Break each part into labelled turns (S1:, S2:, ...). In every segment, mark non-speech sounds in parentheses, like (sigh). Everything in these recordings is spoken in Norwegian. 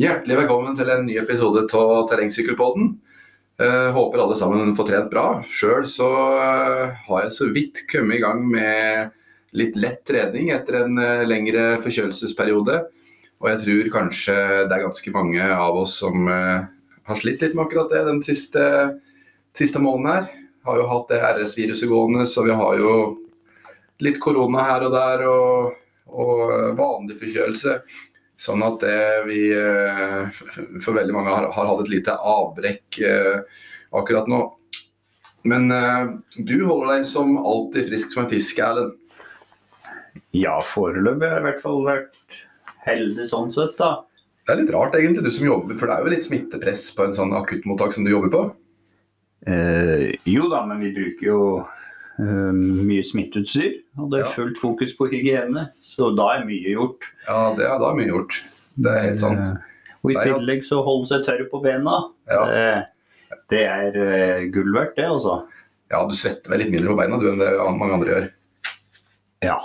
S1: Hjertelig velkommen til en ny episode av Terrengsykkelpodden. Uh, håper alle sammen får trent bra. Sjøl så uh, har jeg så vidt kommet i gang med litt lett trening etter en uh, lengre forkjølelsesperiode. Og jeg tror kanskje det er ganske mange av oss som har slitt litt med akkurat det den siste, siste måneden her. Har jo hatt det RS-viruset gående, så vi har jo litt korona her og der. og og vanlig forkjølelse. Sånn at vi eh, for veldig mange har, har hatt et lite avbrekk eh, akkurat nå. Men eh, du holder deg som alltid frisk som en fisk, Erlend.
S2: Ja, foreløpig har jeg i hvert fall vært heldig sånn sett, da.
S1: Det er litt rart egentlig, du som jobber, for det er jo litt smittepress på en sånn akuttmottak som du jobber på?
S2: Eh, jo da, men vi bruker jo mye smitteutstyr. Det er fullt fokus på hygiene, så da er mye gjort.
S1: Ja, det er da mye gjort. Det er helt sant.
S2: Eh, og i tillegg så holde seg tørr på bena. Ja. Det, det, er uh, gull verdt, det, altså.
S1: Ja, du svetter vel litt mindre på beina du enn det mange andre gjør.
S2: Ja.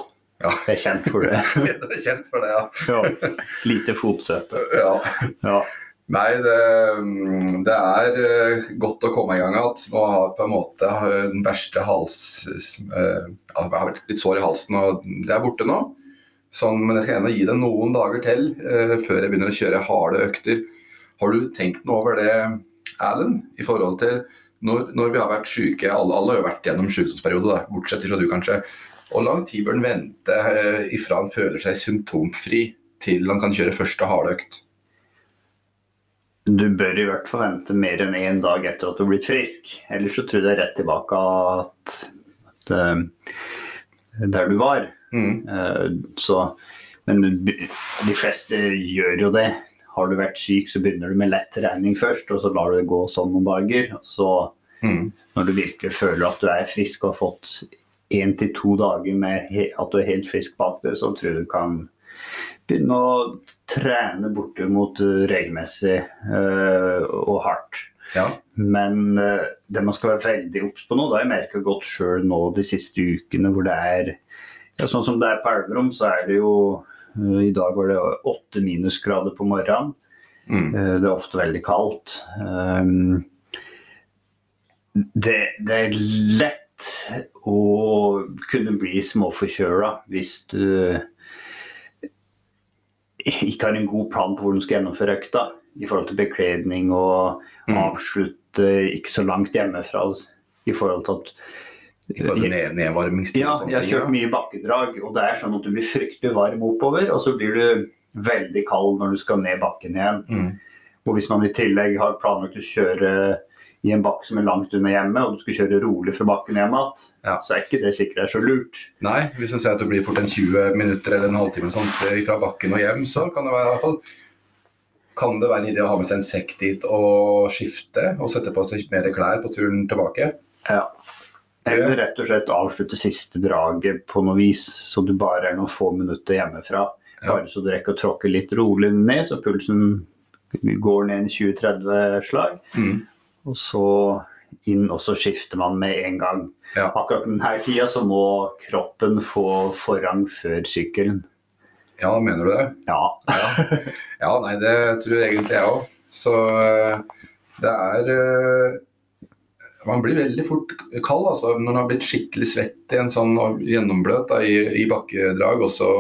S2: ja. Jeg er kjent for det. (laughs)
S1: jeg er kjent for det, ja.
S2: ja. Lite fotsøpe.
S1: Ja. ja. Nei, det, det, er eh, godt å komme i gang igjen. Nå har på en måte den verste hals... Eh, jeg har litt sår i halsen, og det er borte nå. Sånn, men jeg skal gjerne gi det noen dager til før jeg begynner å kjøre harde økter. Har du tenkt noe over det, Alan, i forhold til når, når vi har vært syke? Alle, alle har jo vært gjennom sykdomsperiode, bortsett fra du kanskje. Hvor lang tid bør en vente ifra en føler seg symptomfri til han kan kjøre første harde økt?
S2: Du bør i hvert fall vente mer enn én dag etter at du har blitt frisk. Ellers så tror jeg det er rett tilbake at, at uh, der du var. Mm. Uh, så, men de fleste gjør jo det. Har du vært syk, så begynner du med lett trening først, og så lar du det gå sånn noen dager. Så mm. når du virkelig føler at du er frisk og har fått én til to dager med at du er helt frisk bak det, så tror jeg du kan begynne å trene bortimot regelmessig uh, og hardt. Ja. Men uh, det man skal være veldig obs på nå, det har jeg merka godt sjøl nå de siste ukene, hvor det er ja, Sånn som det er på Elverum, så er det jo I dag var det åtte minusgrader på morgenen. Mm. det er ofte veldig kaldt. Um, det, det, er lett å kunne bli småforkjøla hvis du ikke har en god plan på hvordan du skal gjennomføre økta. I forhold til bekledning og mm. avslutte ikke så langt hjemmefra. I forhold til at
S1: ned, nedvarmingstid
S2: ja, jeg har kjørt mye bakkedrag, og det er sånn at du blir fryktelig varm oppover, og så blir du veldig kald når du skal ned bakken igjen. Mm. Og hvis man i tillegg har planlagt å kjøre i en bakke som er langt under hjemmet, og du skal kjøre rolig fra bakken hjem igjen, ja. så er ikke det sikkert det er så lurt.
S1: Nei, hvis en ser at det blir fort en 20 minutter eller en halvtime sånt, fra bakken og hjem, så kan det være i hvert fall kan det være en idé å ha med seg en sekk dit og skifte og sette på seg mer klær på turen tilbake?
S2: Ja. Eller rett og slett avslutte siste draget på noe vis, så du bare er noen få minutter hjemmefra. Bare så du rekker å tråkke litt rolig ned, så pulsen går ned i 20-30 slag. Mm. Og så inn, og så skifter man med en gang. Ja. Akkurat denne tida så må kroppen få forrang før sykkelen.
S1: Ja, mener du det?
S2: Ja.
S1: ja. ja nei, det tror jeg egentlig jeg òg. Så eh, det er eh, Man blir veldig fort kald altså, når man har blitt skikkelig svett i en sånn gjennombløt da, i, i, bakkedrag, og så,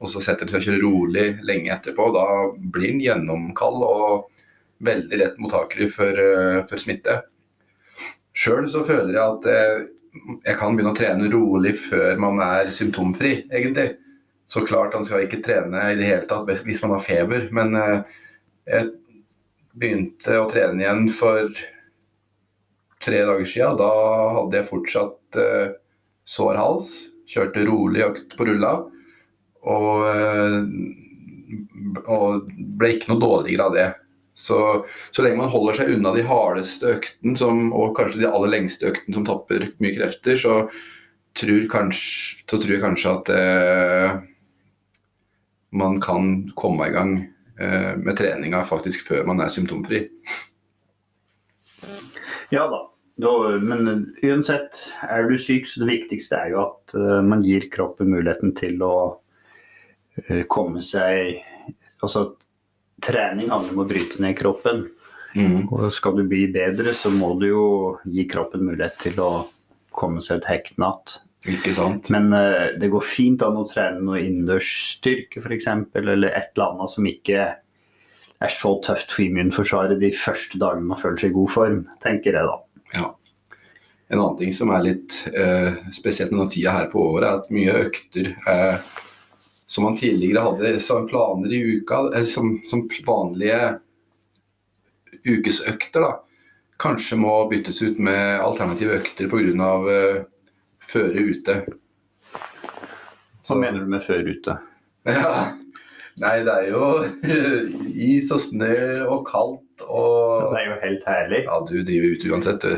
S1: og så setter det seg å kjøre rolig lenge etterpå. Da blir den gjennomkald. og veldig lett mottakelig for, eh, for smitte. Sjøl så føler jeg at eh, jeg kan begynne å trene rolig før man er symptomfri, egentlig. Så klart man skal ikke trene i det hele tatt hvis man har feber, men eh, jeg begynte å trene igjen for tre dager siden. Da hadde jeg fortsatt sår hals, kjørte rolig økt på rulla. Og, og ble ikke noe dårligere av det. Så, så lenge man holder seg unna de hardeste øktene som, og kanskje de aller lengste øktene som tapper mye krefter, så tror, kanskje, så tror jeg kanskje at eh, man kan komme i gang eh, med treninga faktisk før man er symptomfri.
S2: Ja da. Da, men uansett, er du syk, så det viktigste er jo at uh, man gir kroppen muligheten til å uh, komme seg Altså trening handler om å bryte ned kroppen. Mm. Og skal du bli bedre, så må du jo gi kroppen mulighet til å komme seg et hektnatt.
S1: Ikke sant?
S2: Men uh, det går fint an å trene noe innendørsstyrke f.eks., eller et eller annet som ikke er så tøft for immunforsvaret de første dagene man føler seg i god form, tenker jeg da.
S1: Ja. En annen ting som er litt uh, spesielt med tida her på året, er at mye økter uh, som man tidligere hadde som planer i uka, som, som vanlige ukesøkter, da, kanskje må byttes ut med alternative økter pga. Uh, føre ute.
S2: Hva mener du med føre ute? (laughs)
S1: Ja, Nei, det er jo (laughs) is og snø og kaldt og
S2: Det er jo helt herlig.
S1: Ja, du driver ute uansett, du.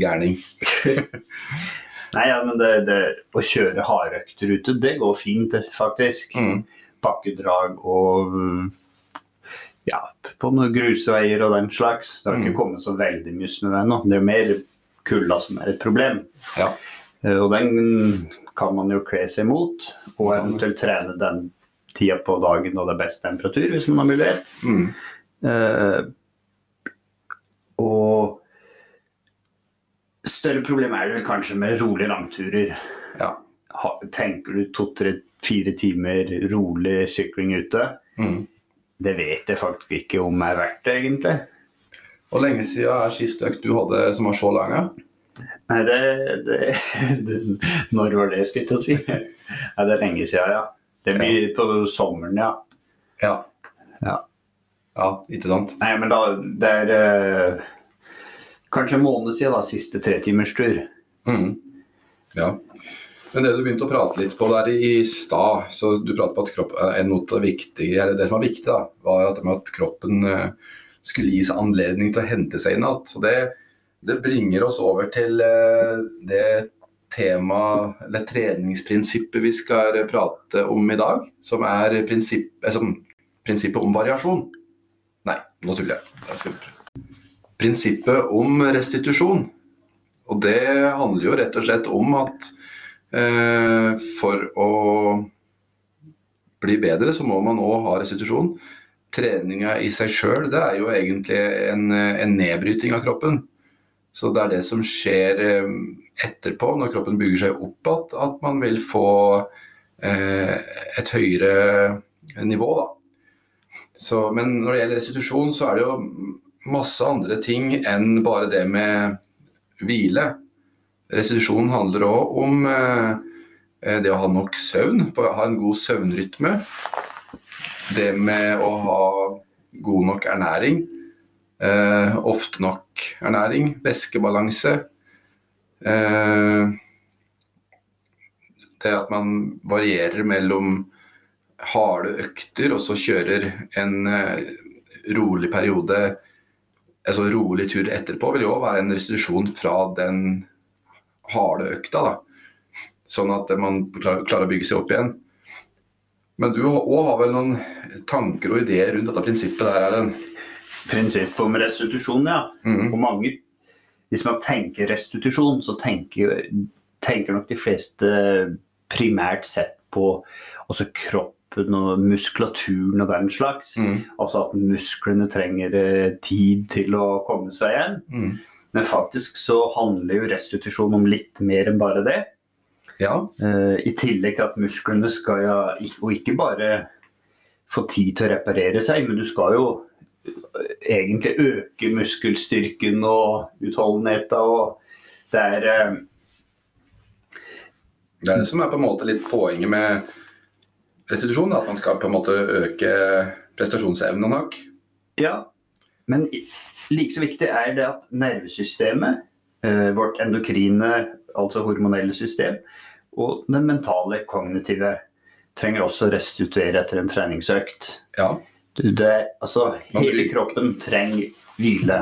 S1: Gærning. (laughs)
S2: Nei, ja, men det, det, å kjøre hardøkter ute, det går fint, faktisk. Mm. Bakkedrag og ja, på noen grusveier og den slags. Det har mm. ikke kommet så veldig mye snø ennå. Det er mer kulda som er et problem.
S1: Ja.
S2: Eh, og den kan man jo kle seg mot, og eventuelt trene den tida på dagen når det er best temperatur, hvis man har mulighet. Mm. Uh, og større problem er det vel kanskje med rolige langturer.
S1: Ja.
S2: tenker du to-tre-fire timer rolig sykling ute? Mm. Det vet jeg faktisk ikke om er verdt det, egentlig.
S1: Hvor lenge siden er sist økt du hadde som var så lang?
S2: Nei, det, det, (laughs) det, Når var det, skulle jeg til å si? Nei, det er lenge siden, ja. Det blir ja. på sommeren, ja.
S1: ja.
S2: Ja.
S1: Ja, ikke sant?
S2: Nei, men da Det er eh, kanskje en måned siden, da. Siste tretimerstur.
S1: Mm. Ja. Men det du begynte å prate litt på der i stad, så du pratet på at kropp, viktig, eller det som var viktig, da, var at, at kroppen eh, skulle gis anledning til å hente seg inn igjen. Det, det bringer oss over til eh, det tema, eller treningsprinsippet vi skal prate om i dag, som er prinsipp, altså, prinsippet om variasjon. Nei, nå tuller jeg. Prinsippet om restitusjon. Og det handler jo rett og slett om at eh, for å bli bedre, så må man òg ha restitusjon. Treninga i seg sjøl, det er jo egentlig en, en nedbryting av kroppen. Så det er det som skjer eh, etterpå, når kroppen bygger seg opp igjen, at man vil få eh, et høyere nivå. Så, men når det gjelder restitusjon, så er det jo masse andre ting enn bare det med hvile. Restitusjon handler òg om eh, det å ha nok søvn, ha en god søvnrytme. Det med å ha god nok ernæring. Eh, ofte nok ernæring. Væskebalanse. Eh, det at man varierer mellom harde økter og så kjører en rolig periode, altså rolig tur etterpå, vil jo òg være en restitusjon fra den harde økta. da. Sånn at man klarer å bygge seg opp igjen. Men du òg har vel noen tanker og ideer rundt dette prinsippet der? Erlend?
S2: Prinsippet om restitusjon, ja. Mm. -hmm. mange hvis man tenker restitusjon, så tenker, tenker nok de fleste primært sett på også kroppen og muskulaturen og den slags. Mm. Altså at musklene trenger eh, tid til å komme seg igjen. Mm. Men faktisk så handler jo restitusjon om litt mer enn bare det.
S1: Ja.
S2: Uh, I tillegg til at musklene skal ja, og ikke bare få tid til å reparere seg, men du skal jo egentlig øke muskelstyrken og utholdenheten. Og det er uh,
S1: Det er det som er på en måte litt poenget med restitusjon, at man skal på en måte øke prestasjonsevnen nok.
S2: Ja, men like så viktig er det at nervesystemet, eh, vårt endokrine, altså hormonelle system, og det mentale, kognitive, trenger også å restituere etter en treningsøkt.
S1: Ja.
S2: Det, altså, hele kroppen trenger hvile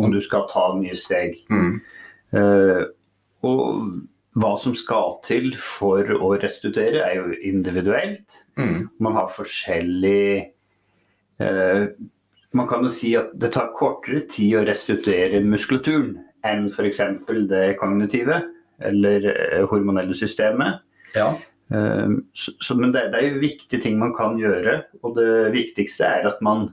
S2: om du skal ta nye steg. Mm. Uh, og hva som skal til for å restituere, er jo individuelt. Mm. Man har forskjellig uh, Man kan jo si at det tar kortere tid å restituere muskulaturen enn f.eks. det kognitive eller uh, hormonelle systemet.
S1: Ja.
S2: Ehm, så, så, men det, det, er jo viktige ting man kan gjøre. Og det viktigste er at man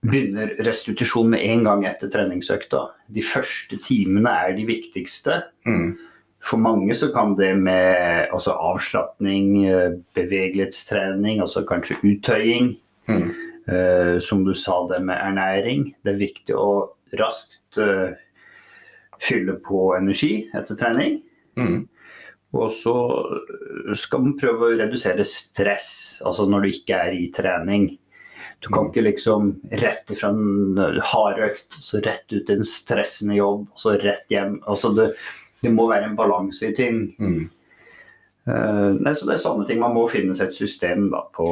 S2: begynner restitusjon med en gang etter treningsøkta. De første timene er de viktigste.
S1: Mm.
S2: For mange så kan det med altså avslapning, eh, bevegelighetstrening, altså kanskje uttøying,
S1: Mm.
S2: uh, som du sa det med ernæring. Det er viktig å raskt uh, fylle på energi etter trening.
S1: Mm.
S2: Og så skal man prøve å redusere stress, altså når du ikke er i trening. Du kan ikke liksom rett ifra en hardøkt, så rett ut i en stressende jobb, og så rett hjem. Altså det, det må være en balanse i ting.
S1: Mm.
S2: Uh, nei, så det er sånne ting. Man må finne seg et system da, på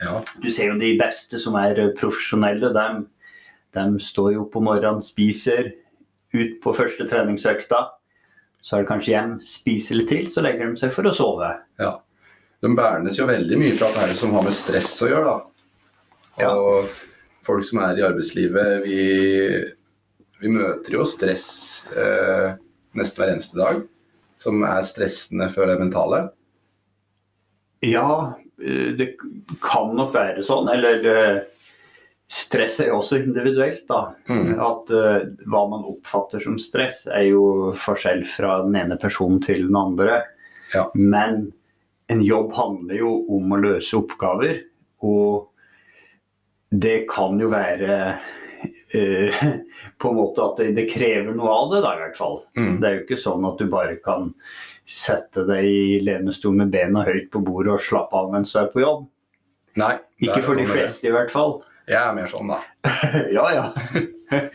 S1: Ja.
S2: Du ser jo de beste som er eh, profesjonelle. De, de står jo opp om morgenen, spiser, ut på første treningsøkta. Så er det kanskje hjem, spiser litt til, så legger de seg for å sove.
S1: ja. De vernes jo veldig mye fra det her som har med stress å gjøre, da.
S2: Ja.
S1: Og folk som er i arbeidslivet, vi, vi møter jo stress eh, nesten hver eneste dag. Som er stressende for det mentale.
S2: Ja, eh, det kan nok være sånn. Eller eh, stress er jo også individuelt, da.
S1: Mm.
S2: At uh, hva man oppfatter som stress, er jo forskjell fra den ene personen til den andre.
S1: Ja.
S2: Men en jobb handler jo om å løse oppgaver, og det kan jo være eh, (laughs) på en måte at det, det krever noe av det, da, i hvert fall.
S1: Mm.
S2: Det er jo ikke sånn at du bare kan sette deg i lenestol med bena høyt på bordet og slappe av mens du er på jobb.
S1: Nei.
S2: Ikke for de fleste, i hvert fall.
S1: Jeg er mer sånn, da. (laughs)
S2: ja, ja. (laughs)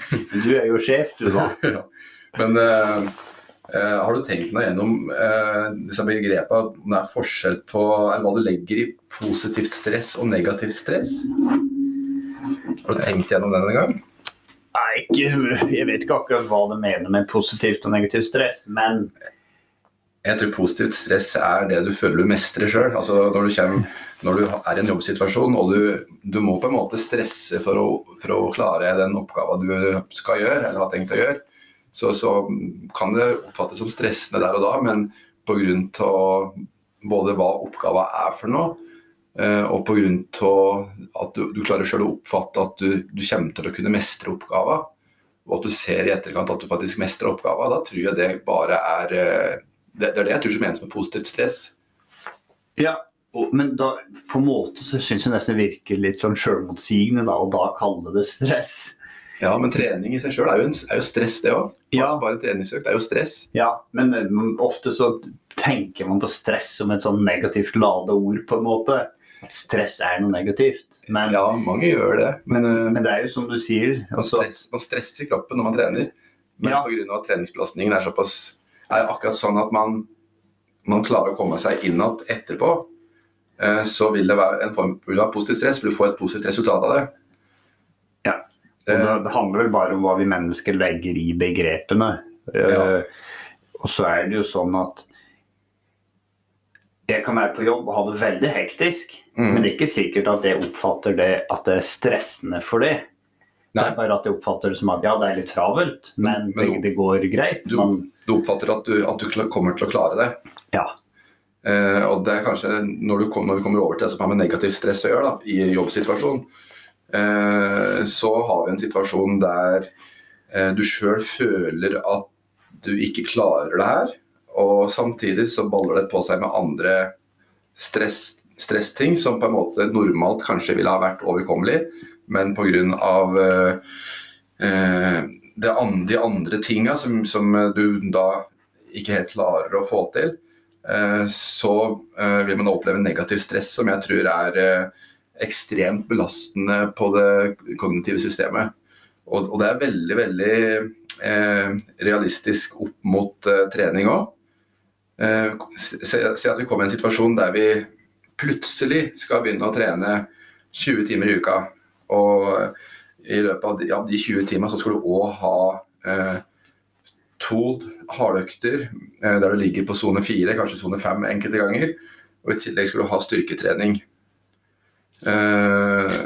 S2: Du er jo sjef, du, da.
S1: Ja. Men uh, uh, har du tenkt deg gjennom uh, disse begrepene, om det er forskjell på eller hva du legger i positivt stress og negativt stress? Har du tenkt gjennom den en gang?
S2: Nei, jeg vet ikke akkurat hva du mener med positivt og negativt stress, men
S1: Jeg tror positivt stress er det du føler du mestrer sjøl. Altså når, du kommer- når du er i en jobbsituasjon og du, du må på en måte stresse for å, for å klare den oppgaven du skal gjøre, eller har tenkt å gjøre, så, så kan det oppfattes som stressende der og da, men pga. både hva oppgaven er for noe, og pga. at du, du klarer sjøl å oppfatte at du, du kommer til å kunne mestre oppgaven, og at du ser i etterkant at du faktisk mestrer oppgaven, da tror jeg det bare er eh, det, det er det jeg tror som menes med positivt stress.
S2: Ja, og, men da, på en måte så syns jeg nesten det virker litt sånn sjølmotsigende da, å da kalle det stress.
S1: Ja, men trening i seg sjøl er, er jo stress, det òg.
S2: Ja.
S1: Bare treningsøkt er jo stress.
S2: Ja, men eh, ofte så tenker man på stress som et sånn negativt lada ord, på en måte. Stress er noe negativt. Men,
S1: Ja, mange gjør det. Men, eh,
S2: men det er jo som du sier.
S1: man,
S2: Altså,
S1: stress, man stresser kroppen når man trener. Men
S2: Ja.
S1: pga. at treningsbelastningen er såpass er akkurat sånn at man, man klarer å komme seg inn igjen etterpå, eh, så vil det være en form vil det være positivt stress, for du får et positivt resultat av det.
S2: Ja. Og
S1: Eh,
S2: det, det handler vel bare om hva vi mennesker legger i begrepene.
S1: Ja.
S2: Og så er det jo sånn at jeg kan være på jobb og ha det veldig hektisk,
S1: Mm.
S2: men det er ikke sikkert at jeg oppfatter det at det er stressende for det. Det er bare at jeg oppfatter det som at ja, det er litt travelt, men,
S1: Men-
S2: det, går greit.
S1: Du-
S2: Man,
S1: Du oppfatter at du, at du kommer til å klare det.
S2: ja.
S1: Eh, og det er kanskje når, du kom, når du, kommer over til det som har med negativt stress å gjøre da, i jobbsituasjonen, eh, så har vi en situasjon der eh, du sjøl føler at du ikke klarer det her, og samtidig så baller det på seg med andre stress, stressting som på en måte normalt kanskje ville ha vært overkommelig, men pga. Eh, eh, de andre tinga som, som du da ikke helt klarer å få til, eh, så eh, vil man oppleve negativ stress, som jeg tror er ekstremt belastende på det kognitive systemet. Og, og det er veldig, veldig realistisk opp mot trening òg. Eh, se, at vi kommer i en situasjon der vi plutselig skal begynne å trene 20 timer i uka. Og i løpet av de, ja, de 20 timene så skal du òg ha eh, to hardøkter eh, der du ligger på sone 4, kanskje sone 5 enkelte ganger. Og i tillegg skal du ha styrketrening. Eh,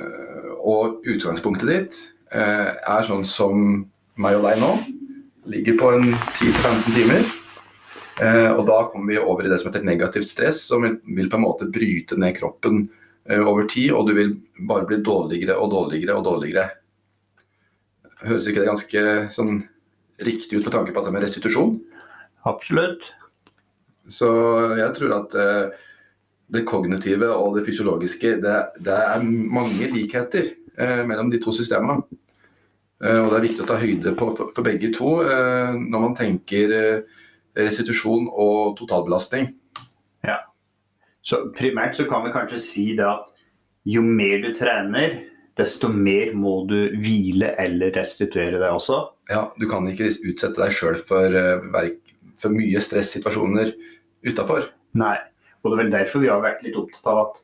S1: og utgangspunktet ditt eh, er sånn som meg og deg nå. Ligger på en 10-15 timer. Eh, og da kommer vi over i det som heter negativt stress, som vil, på en måte bryte ned kroppen uh, over tid, og du vil bare bli dårligere og dårligere og dårligere. Høres ikke det ganske sånn riktig ut med tanke på at det med restitusjon?
S2: Absolutt.
S1: Så jeg tror at uh, det kognitive og det fysiologiske, det, det er mange likheter eh, mellom de to systemene. Eh, og det er viktig å ta høyde på for, for begge to når man tenker restitusjon og totalbelastning.
S2: Ja. Så primært så kan vi kanskje si det at jo mer du trener, desto mer må du hvile eller restituere deg også.
S1: Ja, du kan ikke utsette deg sjøl for, eh, for, mye stressituasjoner utafor.
S2: Nei, og det er vel derfor vi har vært litt opptatt av at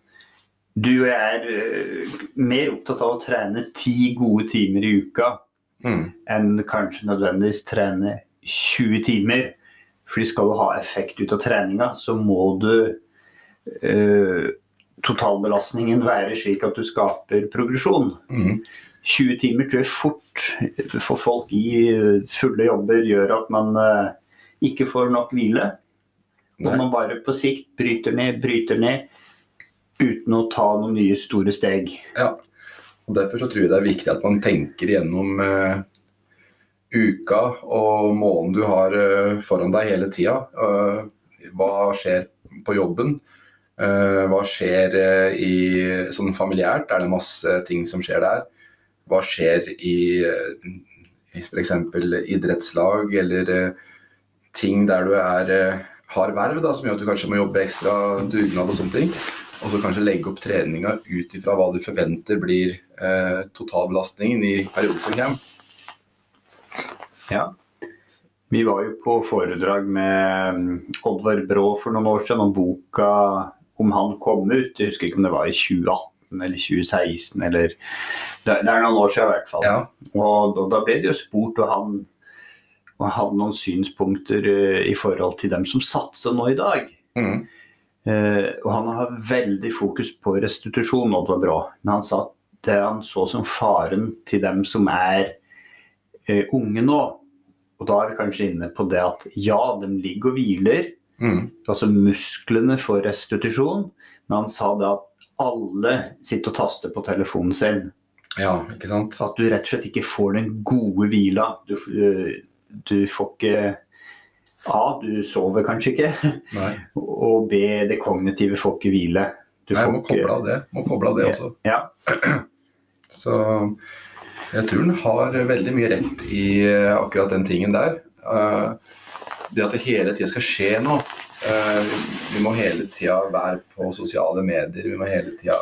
S2: du er uh, mer opptatt av å trene ti gode timer i uka mm. enn kanskje nødvendigvis trene 20 timer. Fordi skal du ha effekt ut av treninga, så må du eh, totalbelastningen være slik at du skaper progresjon. Mm. 20 timer tror jeg fort for folk i fulle jobber gjør at man eh, ikke får nok hvile. Nei. Og man bare på sikt bryter ned, bryter ned uten å ta noen nye store steg.
S1: Ja, og Derfor så tror jeg det er viktig at man tenker gjennom uh, uka og måneden du har uh, foran deg hele tida. hva skjer på jobben? Eh, hva skjer eh, i, sånn familiært? Er det masse ting som skjer der? Hva skjer i, f.eks. idrettslag eller ting der du er, har verv, da, som gjør at du kanskje må jobbe ekstra dugnad og sånne ting. Og så kanskje legge opp treninga ut ifra hva du forventer blir eh, totalbelastningen i perioden som.
S2: Ja. Vi var jo på foredrag med mm, Oddvar Brå for noen år siden om boka om han kom ut. Jeg husker ikke om det var i 2018 eller 2016 eller Det, er noen år siden i hvert fall.
S1: Ja.
S2: Og, og, da ble det jo spurt, og han, og han hadde noen synspunkter uh, i forhold til dem som satser nå i dag. Mm. Uh, og han har veldig fokus på restitusjon, Oddvar Brå. Men han sa at det han så som faren til dem som er unge nå. Og da er vi kanskje inne på det at ja, de ligger og hviler. Mm. Altså musklene for restitusjon. Men han sa det at alle sitter og taster på telefonen sin.
S1: Ja, ikke sant?
S2: At du rett og slett ikke får den gode hvila. Du, eh, du får ikke A. Du sover kanskje ikke.
S1: Nei. (laughs)
S2: Og B. Det kognitive får ikke hvile.
S1: Du Nei, må koble av det. Må koble av det også.
S2: Ja. (clears throat)
S1: Så jeg tror den har veldig mye rett i eh, akkurat den tingen der. Uh, det at det hele tida skal skje noe. Uh, vi må hele tida være på sosiale medier, vi må hele tida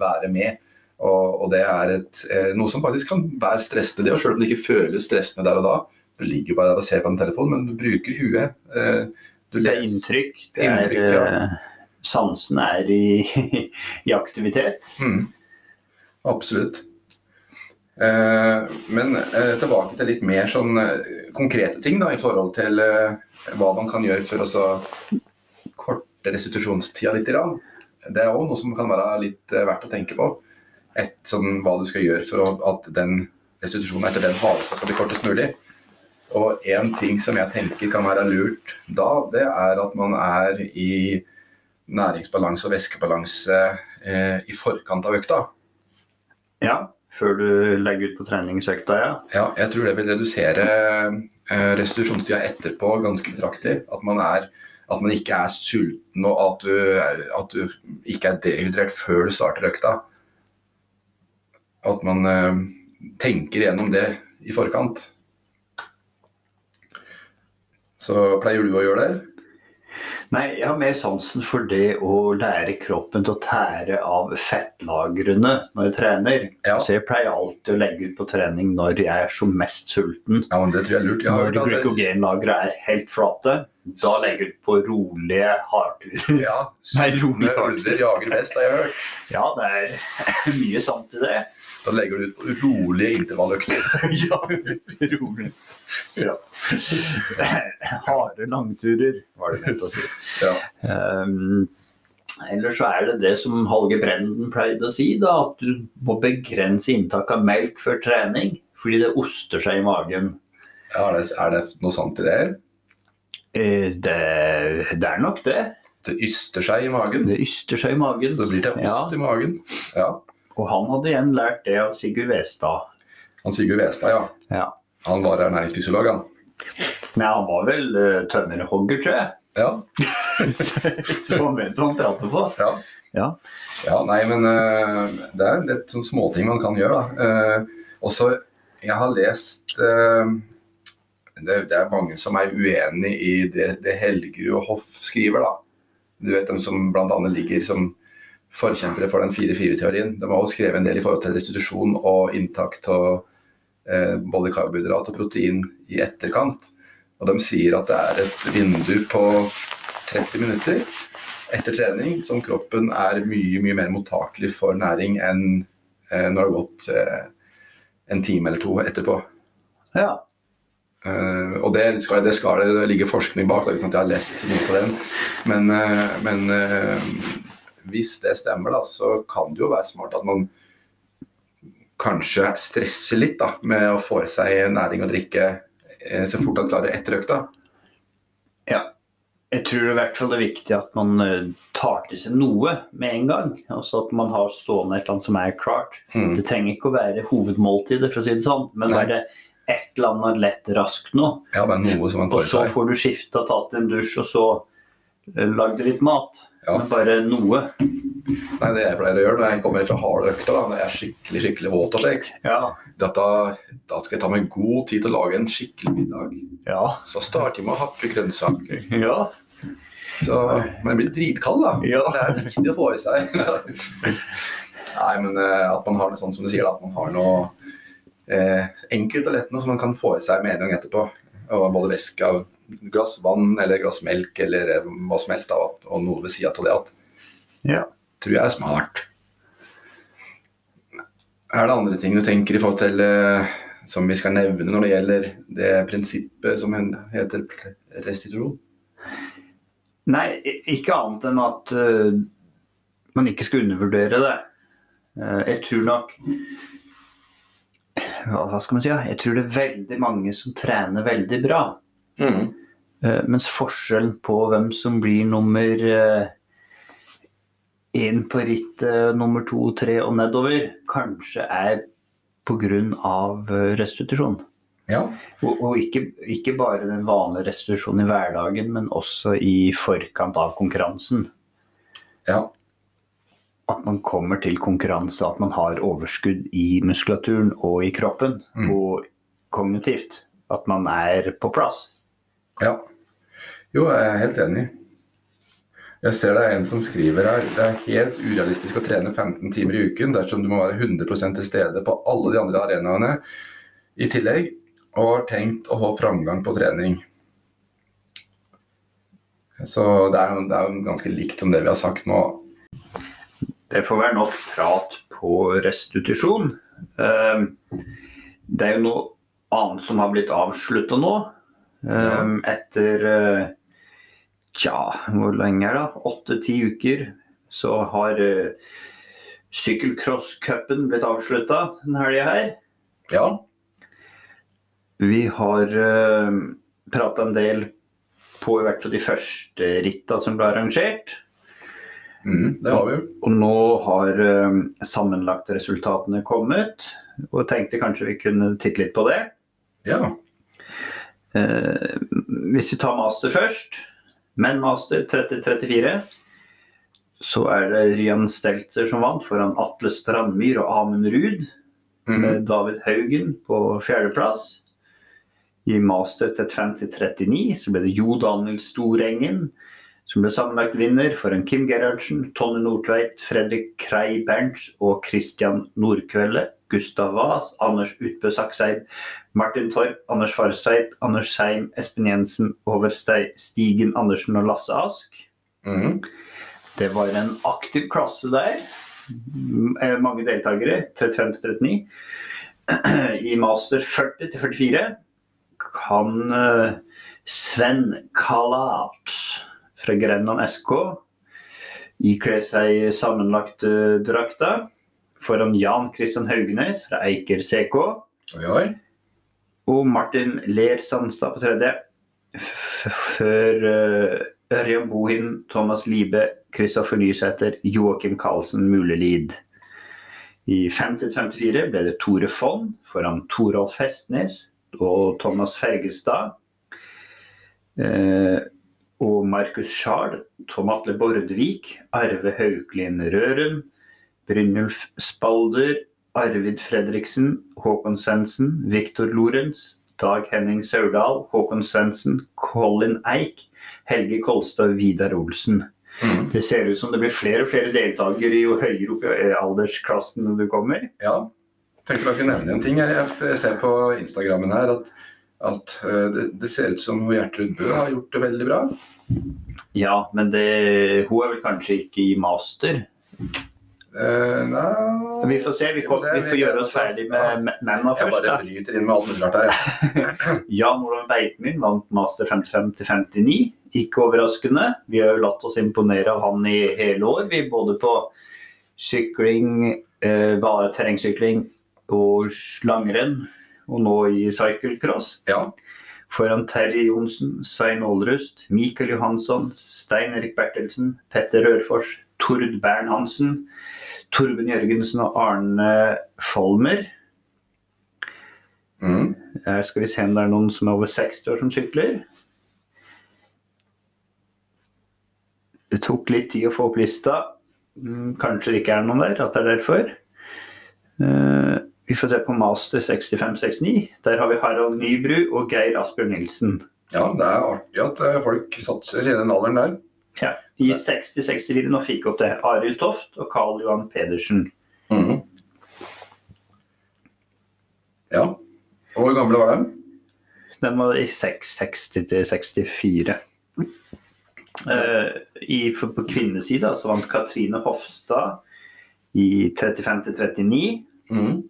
S1: være med. Og, og det er et, noe som faktisk kan være stressende, det òg, selv om det ikke føles stressende der og da. Du ligger bare der og ser på en telefon, men du bruker huet. Du
S2: det er inntrykk. Det er, inntrykk, ja. Sansen er i, (laughs) i aktivitet.
S1: Mm. Absolutt. Men tilbake til litt mer sånn konkrete ting da, i forhold til hva man kan gjøre for å korte restitusjonstida litt. Det er òg noe som kan være litt eh, verdt å tenke på. Et, sånn, hva du skal gjøre for at den restitusjonen etter den havesta skal bli kortest mulig. Og en ting som jeg tenker kan være lurt da, det er at man er i næringsbalanse og væskebalanse eh, i forkant av økta.
S2: Ja før du legger ut på treningsøkta, ja?
S1: Ja, jeg tror det vil redusere eh, restitusjonstida etterpå ganske betraktelig. At man, er, at man ikke er sulten og at du, at du, ikke er dehydrert før du starter økta. At man eh, tenker gjennom det i forkant. Så pleier du å gjøre det?
S2: Nei, jeg har mer sansen for det å lære kroppen til å tære av fettlagrene når jeg trener. Ja. Så jeg pleier alltid å legge ut på trening når jeg er som mest sulten.
S1: Ja, men det tror jeg er lurt.
S2: når glykogenlagrene er helt flate, da legger jeg ut på rolige hardturer. (laughs)
S1: Ja, sultne ulver jager best, har jeg hørt.
S2: Ja, det er (laughs) mye sant i det.
S1: Da legger du ut på rolige intervalløkter. (laughs)
S2: ja, rolig. Ja. Harde langturer, var det ment å si.
S1: Ja.
S2: Um, eller så er det det som Halge Brenden pleide å si, da, at du må begrense inntak av melk før trening. Fordi det oster seg i magen.
S1: Ja, er, det, er det noe sant i det?
S2: Eh, det, det er nok det.
S1: Det yster seg i magen.
S2: Det yster seg i magen.
S1: Så det blir til ost
S2: Ja.
S1: i magen. Ja.
S2: Og han hadde igjen lært det av Sigurd Westad.
S1: Han Sigurd Westad, ja.
S2: Ja.
S1: Han var ernæringsfysiolog, han.
S2: Nei, han var vel uh, tømmerhogger, tror jeg.
S1: Ja. (laughs)
S2: Så han vet hva han prater på.
S1: ja.
S2: Ja.
S1: Ja, nei, men uh, det er litt sånn småting man kan gjøre, da. Uh, også, jeg har lest uh, det, det er mange som er uenig i det, det Helgerud og Hoff skriver, da. Du vet dem som bl.a. ligger som forkjempere for den 4-4-teorien. De har også skrevet en del i forhold til restitusjon og inntak av eh, både karbohydrat og protein i etterkant. Og de sier at det er et vindu på 30 minutter etter trening som kroppen er mye mye mer mottakelig for næring enn eh, når det har gått eh, en time eller to etterpå.
S2: ja.
S1: Uh, og det skal, det skal det ligge forskning bak, ikke sånn at jeg har lest noe på den. Men, uh, men eh, hvis det stemmer, da, så kan det jo være smart at man kanskje stresser litt da, med å få i seg næring og drikke eh, så fort han klarer etter økta.
S2: ja. Jeg tror i hvert fall det er viktig at man eh, tar til seg noe med en gang. Altså at man har stående et eller annet som er klart.
S1: Mm.
S2: Det trenger ikke å være hovedmåltidet, for å si det sånn, men
S1: Nei.
S2: det et eller annet lett raskt nå.
S1: Ja, noe som man
S2: Og så får du skifta, tatt en dusj, og så eh, lagd litt mat.
S1: Ja.
S2: Men bare noe.
S1: Nei, det jeg pleier å gjøre når jeg kommer fra harde økter, da, når jeg er skikkelig skikkelig våt og slik,
S2: Ja.
S1: Dette, da, skal jeg ta meg god tid til å lage en skikkelig middag.
S2: Ja.
S1: Så starter jeg med å hakke grønnsaker.
S2: ja.
S1: Så, men jeg blir dritkald, da.
S2: Ja.
S1: Det er viktig å få i seg. (laughs) Nei, men eh, at man har det sånn som du sier, da, at man har noe eh, enkelt og lett noe som man kan få i seg med en gang etterpå. Både væske glass vann eller glass melk eller hva som helst, og- noe ved sida av det. At,
S2: Ja.
S1: tror jeg er smart. Er det andre ting du tenker i forhold til eh, som vi skal nevne når det gjelder det prinsippet som heter restitusjon?
S2: Nei, ikke annet enn at eh, man ikke skal undervurdere det. Eh, jeg tror nok hva, skal man si? ja? Jeg tror det er veldig mange som trener veldig bra.
S1: Mm.
S2: Uh, mens forskjellen på hvem som blir nummer én på rittet, nummer to, tre og nedover, kanskje er pga. restitusjon.
S1: Ja.
S2: Og, og ikke, ikke bare den vanlige restitusjonen i hverdagen, men også i forkant av konkurransen.
S1: ja.
S2: At man kommer til konkurranse, at man har overskudd i muskulaturen og i kroppen.
S1: Mm.
S2: Og kognitivt. At man er på plass.
S1: Ja. Jo, jeg er helt enig. Jeg ser det er en som skriver her det er helt urealistisk å trene 15 timer i uken dersom du må være 100 til stede på alle de andre arenaene i tillegg, og har tenkt å ha framgang på trening. Så det er, det er ganske likt som det vi har sagt nå.
S2: Det får være nok prat på restitusjon. Eh, Det er jo noe annet som har blitt avslutta nå. eh, Etter eh, Tja, hvor lenge er det? Åtte-ti uker. Så har uh, sykkelcrosscupen blitt avslutta denne helga her.
S1: Ja.
S2: Vi har uh, prata en del på i hvert fall de første ritta som ble arrangert.
S1: Mm, det har vi.
S2: Og nå har uh, sammenlagtresultatene kommet, og tenkte kanskje vi kunne titte litt på det.
S1: Ja.
S2: Uh, hvis vi tar master først, men master 30-34, så er det Ryan Steltzer som vant foran Atle Strandmyr og Amund Ruud.
S1: Mm.
S2: med David Haugen på fjerdeplass. I master 35-39 så ble det Jo Daniel Storengen som ble sammenlagt vinner foran Kim Gerhardsen, Tonje Nordtveit, Fredrik Krei Berntz og Christian Nordkvelde. Gustav Vas, Anders Utbø Sakseid, Martin Torp, Anders Farestveit, Anders Seim, Espen Jensen, Håvard Stigen Andersen og Lasse Ask.
S1: Mm.
S2: Det var en aktiv klasse der. Eh, Mange deltakere. 35-39. I master 40-44 kan eh, Sven Kalat fra Grenland SK Ikler seg sammenlagte drakta foran Jan Christian Haugenes fra Eiker CK
S1: Oi, oi.
S2: og Martin Ler Sandstad på tredje. Før eh, Ørjan Bohin, Thomas Libe, Kristoffer Nysæter, Joakim Karlsen Mulelid. I 50-54 ble det Tore Fonn foran Torolf Hestnes og Thomas Fergestad. Eh, og Markus Schard, Tom Atle Bordvik, Arve Hauklin Røren, Brynulf Spalder, Arvid Fredriksen, Håkon Svendsen, Viktor Lorentz, Dag Henning Saurdal, Håkon Svendsen, Colin Eik, Helge Kolstad og Vidar Olsen.
S1: Mm.
S2: Det ser ut som det blir flere og flere deltakere jo høyere opp i aldersklassen du kommer.
S1: Ja. tenkte jeg skulle nevne en ting. Jeg ser på Instagrammen her at, at eh, det, det ser ut som Gjertrud Bø har gjort det veldig bra.
S2: Ja, men det, hun er vel kanskje ikke i master.
S1: Uh, nei
S2: Vi får se. Vi, kom, vi får gjøre oss ferdig med mennene
S1: Jeg
S2: først.
S1: bare
S2: da.
S1: bryter inn med alt mulig rart her. (laughs)
S2: Jan Olav Beitmyr vant master 55 til 59. Ikke overraskende. Vi har jo latt oss imponere av han i hele år. Vi både på sykling, eh, bare terrengsykling og langrenn. Og nå i cyclecross.
S1: Ja.
S2: Foran Terje Johnsen, Svein Aalrust, Mikael Johansson, Stein Erik Bertelsen, Petter Rørfors, Tord Bern-Hansen, Torben Jørgensen og Arne Folmer.
S1: Mm.
S2: Her skal vi se om det er noen som er over 60 år som sykler. Det tok litt tid å få opp lista. Mm, Kanskje det ikke er noen der, at det er derfor. Eh, Vi får se på Master 65-69. Der har vi Harald Nybru og Geir Asbjørn Nilsen.
S1: ja, det er artig at eh, folk satser i den alderen der.
S2: Ja, I 60-64 nå fikk opp det. Arild Toft og Karl Johan Pedersen.
S1: Mhm. Ja. Og hvor gamle var de?
S2: Den var i 660 til 64. Uh, i, på kvinnesida så vant Katrine Hofstad i 35 til 39.
S1: Mhm.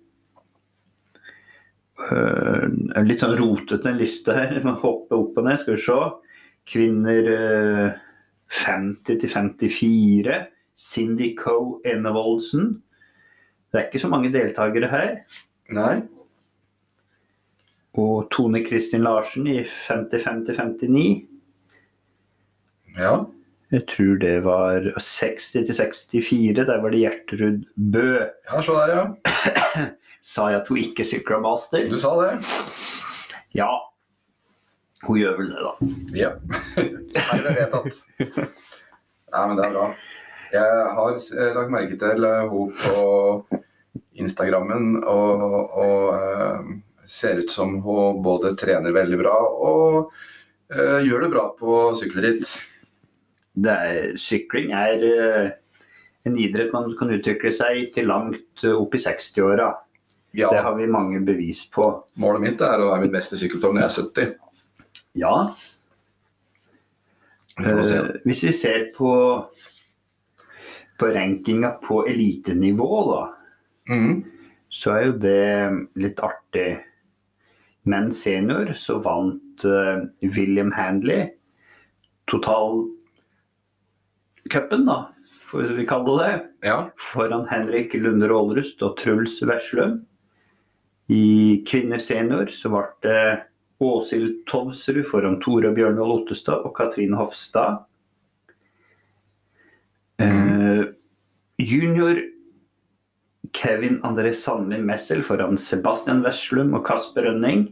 S2: Eh, en litt sånn rotete liste her. Man må hoppe opp og ned. Skal vi se. Kvinner eh, 50 til 54. Cindy Coe Enevoldsen. Det er ikke så mange deltakere her.
S1: Nei.
S2: Og Tone Kristin Larsen i 55 til 59.
S1: Ja.
S2: Jeg tror det var 60 til 64. Der var det Gjertrud Bø.
S1: ja, se der, ja. (clears throat)
S2: Sa jeg at hun ikke sykla master?
S1: Du sa det.
S2: Ja. Hun gjør vel det, da.
S1: Ja. (laughs) Nei, det er vedtatt. Nei, men det er bra. Jeg har eh, lagt merke til eh, hun på Instagrammen og, og eh, ser ut som hun både trener veldig bra og uh, gjør det bra på sykkelritt.
S2: Det sykling er uh, en idrett man kan utvikle seg til langt opp i 60-åra.
S1: Ja,
S2: Det har vi mange bevis på.
S1: målet mitt er å være mitt beste sykkelform når jeg er 70.
S2: Ja, eh, hvis vi ser på, på rankinga på elitenivå, da,
S1: mm.
S2: så er jo det litt artig. Men senior så vant uh, William Handley totalcupen, da, får vi kalle det.
S1: Ja.
S2: Foran Henrik Lunder Aalrust og Truls Veslum. I kvinner senior så ble det Åshild Tovsrud foran Tore Bjørnvold Ottestad og Katrine Hofstad. Uh, junior Kevin André Sandli Messel foran Sebastian Veslum og Kasper Rønning.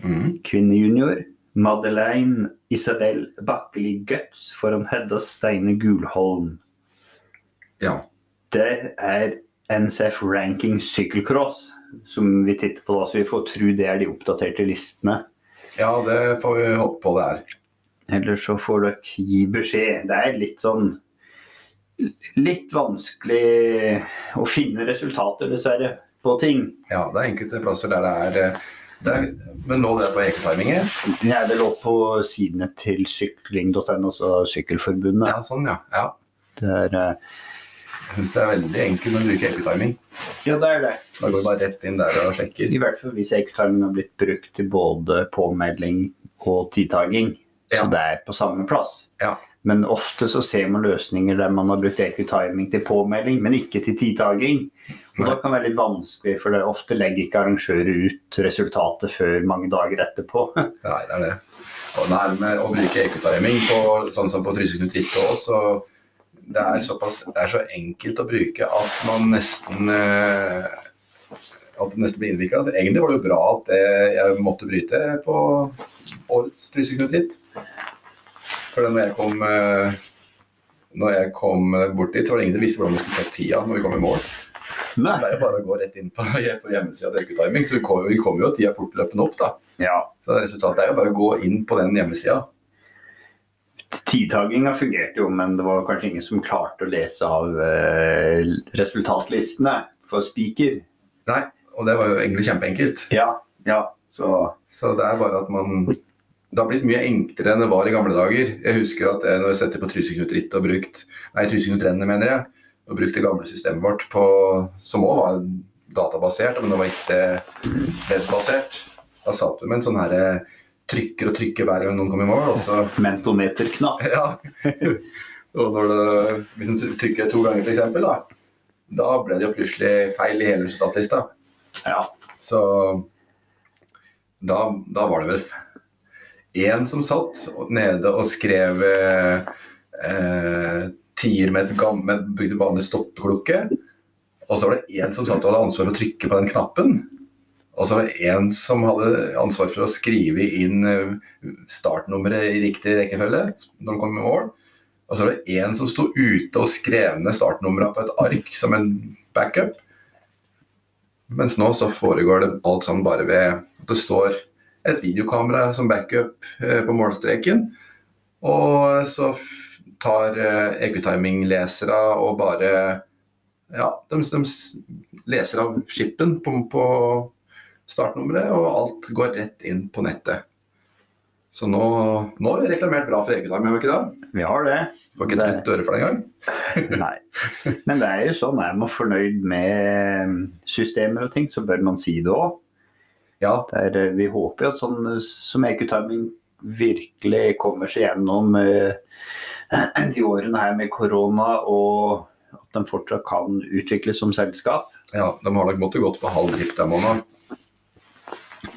S1: Kvinne
S2: Kvinnejunior Madeleine Isabel Bakkeli Guts foran Hedda Steine Gulholm.
S1: ja.
S2: Det er NCF Ranking Sykkelcross som vi titter på, da, så vi får tro det er de oppdaterte listene.
S1: Ja, det får vi håpe på det er.
S2: Ellers så får dere gi beskjed. Det er litt sånn Litt vanskelig å finne resultater, dessverre, på ting.
S1: Ja, det er enkelte plasser der det er, eh, det er Men lå det på eketarminger?
S2: Ja, det lå på sidene til sykling.no, altså Sykkelforbundet.
S1: Ja, sånn, ja. ja.
S2: Er, eh,
S1: Jeg syns det er veldig enkelt å bruke eketarming.
S2: ja, det er det.
S1: Da går du bare rett inn der og sjekker.
S2: I hvert fall hvis eketarmen har blitt brukt til både påmelding og tidtaking.
S1: Ja.
S2: Så det er på samme plass.
S1: Ja.
S2: Men ofte så ser man løsninger der man har brukt EQ-timing til påmelding, men ikke til tidtaking. Og
S1: Nei.
S2: da kan det være litt vanskelig, for det ofte legger ikke arrangører ut resultatet før mange dager etterpå. (laughs)
S1: Nei, det er det. og nærme å bruke ekotiming på sånn som på Trysil Knut Ritte òg, så det er, såpass, det er så enkelt å bruke at man nesten eh, at det nesten blir innvikla. Egentlig var det jo bra at jeg måtte bryte på årets Trysil Knut For når jeg kom eh, når jeg kom bort dit, var det ingen som visste hvordan vi skulle ta tida når vi kom i mål. Nei. Det er jo bare å gå rett inn på, (laughs) på hjemmesida til Øketiming, så vi kommer kom jo tida fortløpende opp. da.
S2: Ja.
S1: Så resultatet er jo bare å gå inn på den hjemmesida.
S2: Tidtaginga fungerte jo, men det var kanskje ingen som klarte å lese av eh, resultatlistene for spiker.
S1: Nei, og det var jo egentlig kjempeenkelt.
S2: Ja, ja. Så,
S1: så det er bare at man det har blitt mye enklere enn det var i gamle dager. Jeg husker at jeg, når jeg setter på Trysilknut og brukt Nei, Trysilknut-rennet, mener jeg. Og brukt det gamle systemet vårt på, som òg var databasert, men det var ikke web-basert. Da satt du med en sånn herre trykker og trykker hver gang noen kommer i mål. Også.
S2: Mentometerknapp. (laughs)
S1: Ja. og når du hvis du trykker to ganger, f.eks., da, da ble det jo plutselig feil i hele resultatlista.
S2: Ja.
S1: Så da, da var det vel én som satt nede og skrev eh, tier med et gammelt, brukte vanlig stoppeklokke. Og så var det én som satt og hadde ansvar for å trykke på den knappen. Og så var det én som hadde ansvar for å skrive inn eh, startnummeret i riktig rekkefølge når de kom i mål. Og så var det en som sto ute og skrev ned startnumra på et ark som en backup. Mens nå så foregår det alt sammen bare ved at det står et videokamera som backup eh, på målstreken. Og så tar EQ-timing-lesere og bare Ja, de, de leser av skippen på, på startnummeret, og alt går rett inn på nettet. Så nå, nå har vi reklamert bra for Ecotiming, har vi ikke det?
S2: Vi har det.
S1: Får ikke trett øre for det engang.
S2: Nei. Men det er jo sånn, er man fornøyd med systemer og ting, så bør man si det òg.
S1: Ja.
S2: Der, eh, vi håper jo at sånn som Ecotiming virkelig kommer seg gjennom uh, (clears throat) de årene her med korona, og at de fortsatt kan utvikles som selskap.
S1: Ja, de har nok måttet gått på halv drift der nå.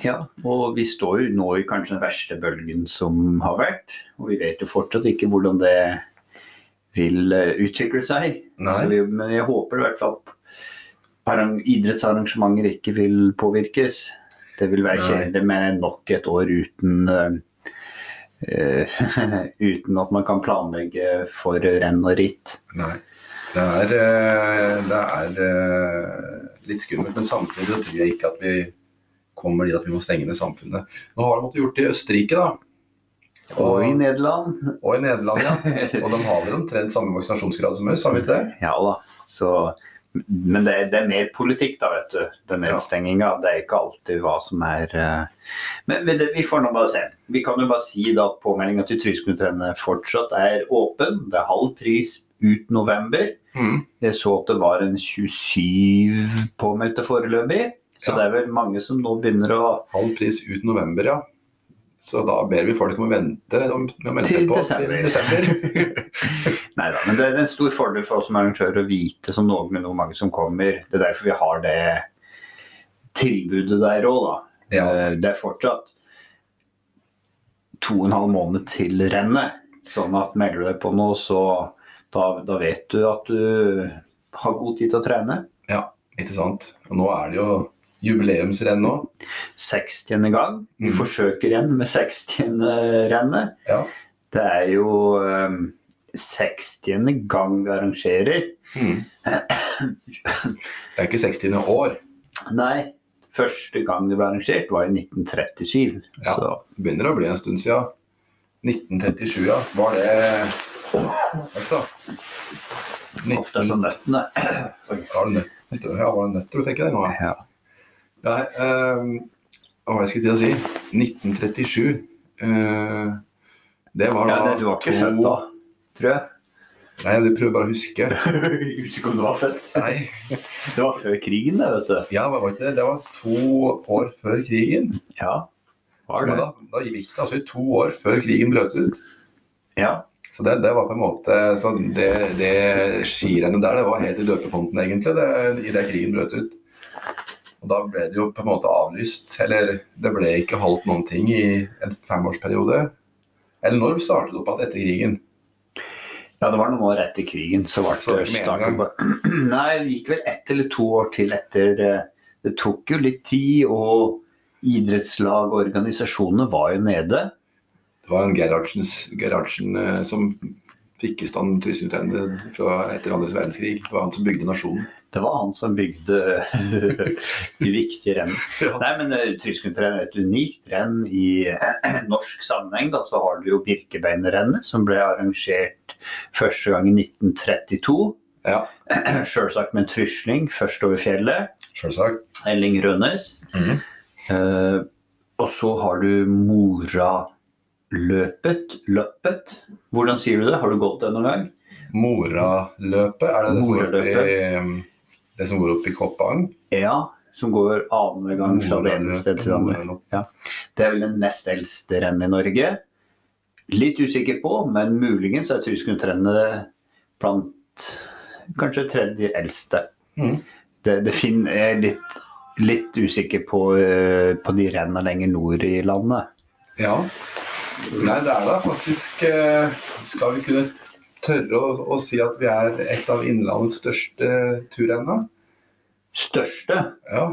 S2: Ja, og vi står jo nå i kanskje den verste bølgen som har vært. Og vi vet jo fortsatt ikke hvordan det vil eh, utvikle seg. Vi, men jeg håper i hvert fall at idrettsarrangementer ikke vil påvirkes. Det vil være kjedelig med nok et år uten uh, (laughs) uten at man kan planlegge for renn og ritt.
S1: Nei. Det er, eh, det er litt skummelt, men samtidig tror jeg ikke at vi kommer de at vi må stenge ned samfunnet. Nå har de måttet gjort det i Østerrike, da.
S2: Og, og, i Nederland.
S1: Og i Nederland, ja. (laughs) Og de har vel omtrent samme vaksinasjonsgrad som oss, har vi ikke det?
S2: Ja da. Så men det, det, er mer politikk, da, vet du. Den nedstenginga. Det er ikke alltid hva som er uh... Men det, vi får nå bare se. Vi kan jo bare si da at påmeldinga til Tryskomiteen fortsatt er åpen. Det er halv pris ut november. Mm. Jeg så at det var en 27 påmeldte foreløpig. Så ja. det er vel mange som nå begynner å
S1: Halv pris ut november, ja. Så da ber vi folk om å vente om, om
S2: til,
S1: på
S2: desember. til desember. (laughs) Nei da, men det er en stor fordel for oss som arrangører å vite som noen hvor mange som kommer. Det er derfor vi har det tilbudet der òg, da. Ja. Eh, det er fortsatt to og en halv måned til rennet. Sånn at melder du deg på nå, så da, da vet du at du har god tid til å trene.
S1: Ja, ikke sant. Og nå er det jo jubileumsrenn nå.
S2: 60. gang. Vi mm. forsøker igjen med 60. rennet.
S1: Ja.
S2: Det er jo um, 60. gang vi arrangerer.
S1: Mm. Det er ikke 60. år.
S2: Nei. Første gang det ble arrangert, var i 1937.
S1: Ja, så. Det begynner å bli en stund siden. 1937, ja. Var det Hva
S2: 19... Ofte er nøttene.
S1: Det nøtter? Ja, var det nøtter du fikk i deg nå?
S2: Ja.
S1: Nei, uh, hva var det jeg skulle til å si? 1937. Uh, det var da
S2: ja, Du var ikke to... født da, tror jeg?
S1: Nei, jeg prøver bare å huske. (laughs)
S2: Husker om du var født.
S1: Nei.
S2: Det var før krigen, det, vet du.
S1: Ja, det var ikke det. Det var to år før krigen.
S2: Ja, var det.
S1: Da, da gikk det altså i to år før krigen brøt ut.
S2: Ja.
S1: Så det, det, var på en måte så Det, det skirennet der det var helt i døpefonten, egentlig, det, i det krigen brøt ut. Og da ble det jo på en måte avlyst. Eller det ble ikke holdt noen ting i en femårsperiode. Eller når startet det opp igjen etter krigen?
S2: Ja, det var noen år etter krigen. Så ble det
S1: med en
S2: startet på (clears throat) Nei, det gikk vel ett eller to år til etter eh, Det tok jo litt tid, og idrettslag og organisasjonene var jo nede.
S1: Det var en Gerhardsen eh, som fikk i stand Trysil-trennet etter andre verdenskrig. Det var han som bygde nasjonen.
S2: Det var han som bygde (laughs) (laughs) de viktige rennene.
S1: Ja.
S2: Nei, men uh, er et unikt renn i eh, (clears throat) norsk sammenheng. Da, så har du jo Birkebeinerrennet, som ble arrangert første gang i 1932.
S1: Ja, (clears throat)
S2: Sjølsagt med en trysling først over fjellet.
S1: selvsagt.
S2: Elling Rønnes.
S1: Mhm.
S2: Uh, og så har du Moraløpet. Løpet. Hvordan sier du det? Har du gått det noen gang?
S1: Moraløpet, er det det som opp i, det som går opp i Koppang?
S2: Ja, som går annenhver gang fra det ene stedet til det andre.
S1: Ja.
S2: Det er vel det nest eldste rennet i Norge. Litt usikker på, men muligens er Tryskundrennet blant kanskje tredje eldste.
S1: Mm.
S2: Det, det fin- er litt, litt usikker på, eh, på de rennene lenger nord i landet.
S1: Ja. Nei, det er da faktisk eh, Skal vi kunne tørre å, å si at vi er et av Innlandets største turrenn?
S2: Største?
S1: Ja.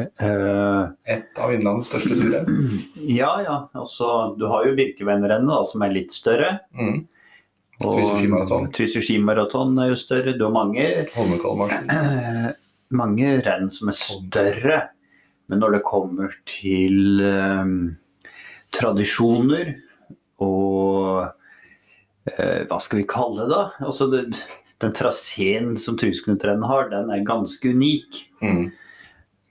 S2: Eh,
S1: Et av Innlandets største turrenn. (clears throat)
S2: ja, ja. Altså, du har jo Birkeveinrennet, som er litt større.
S1: Mm. Trysil skimaraton.
S2: Er jo større. Du har mange (clears throat) mange renn som er større. Men når det kommer til um, tradisjoner og uh, hva skal vi kalle det? Altså det, den traseen som Tryskundtrennet har, den er ganske unik.
S1: Mm.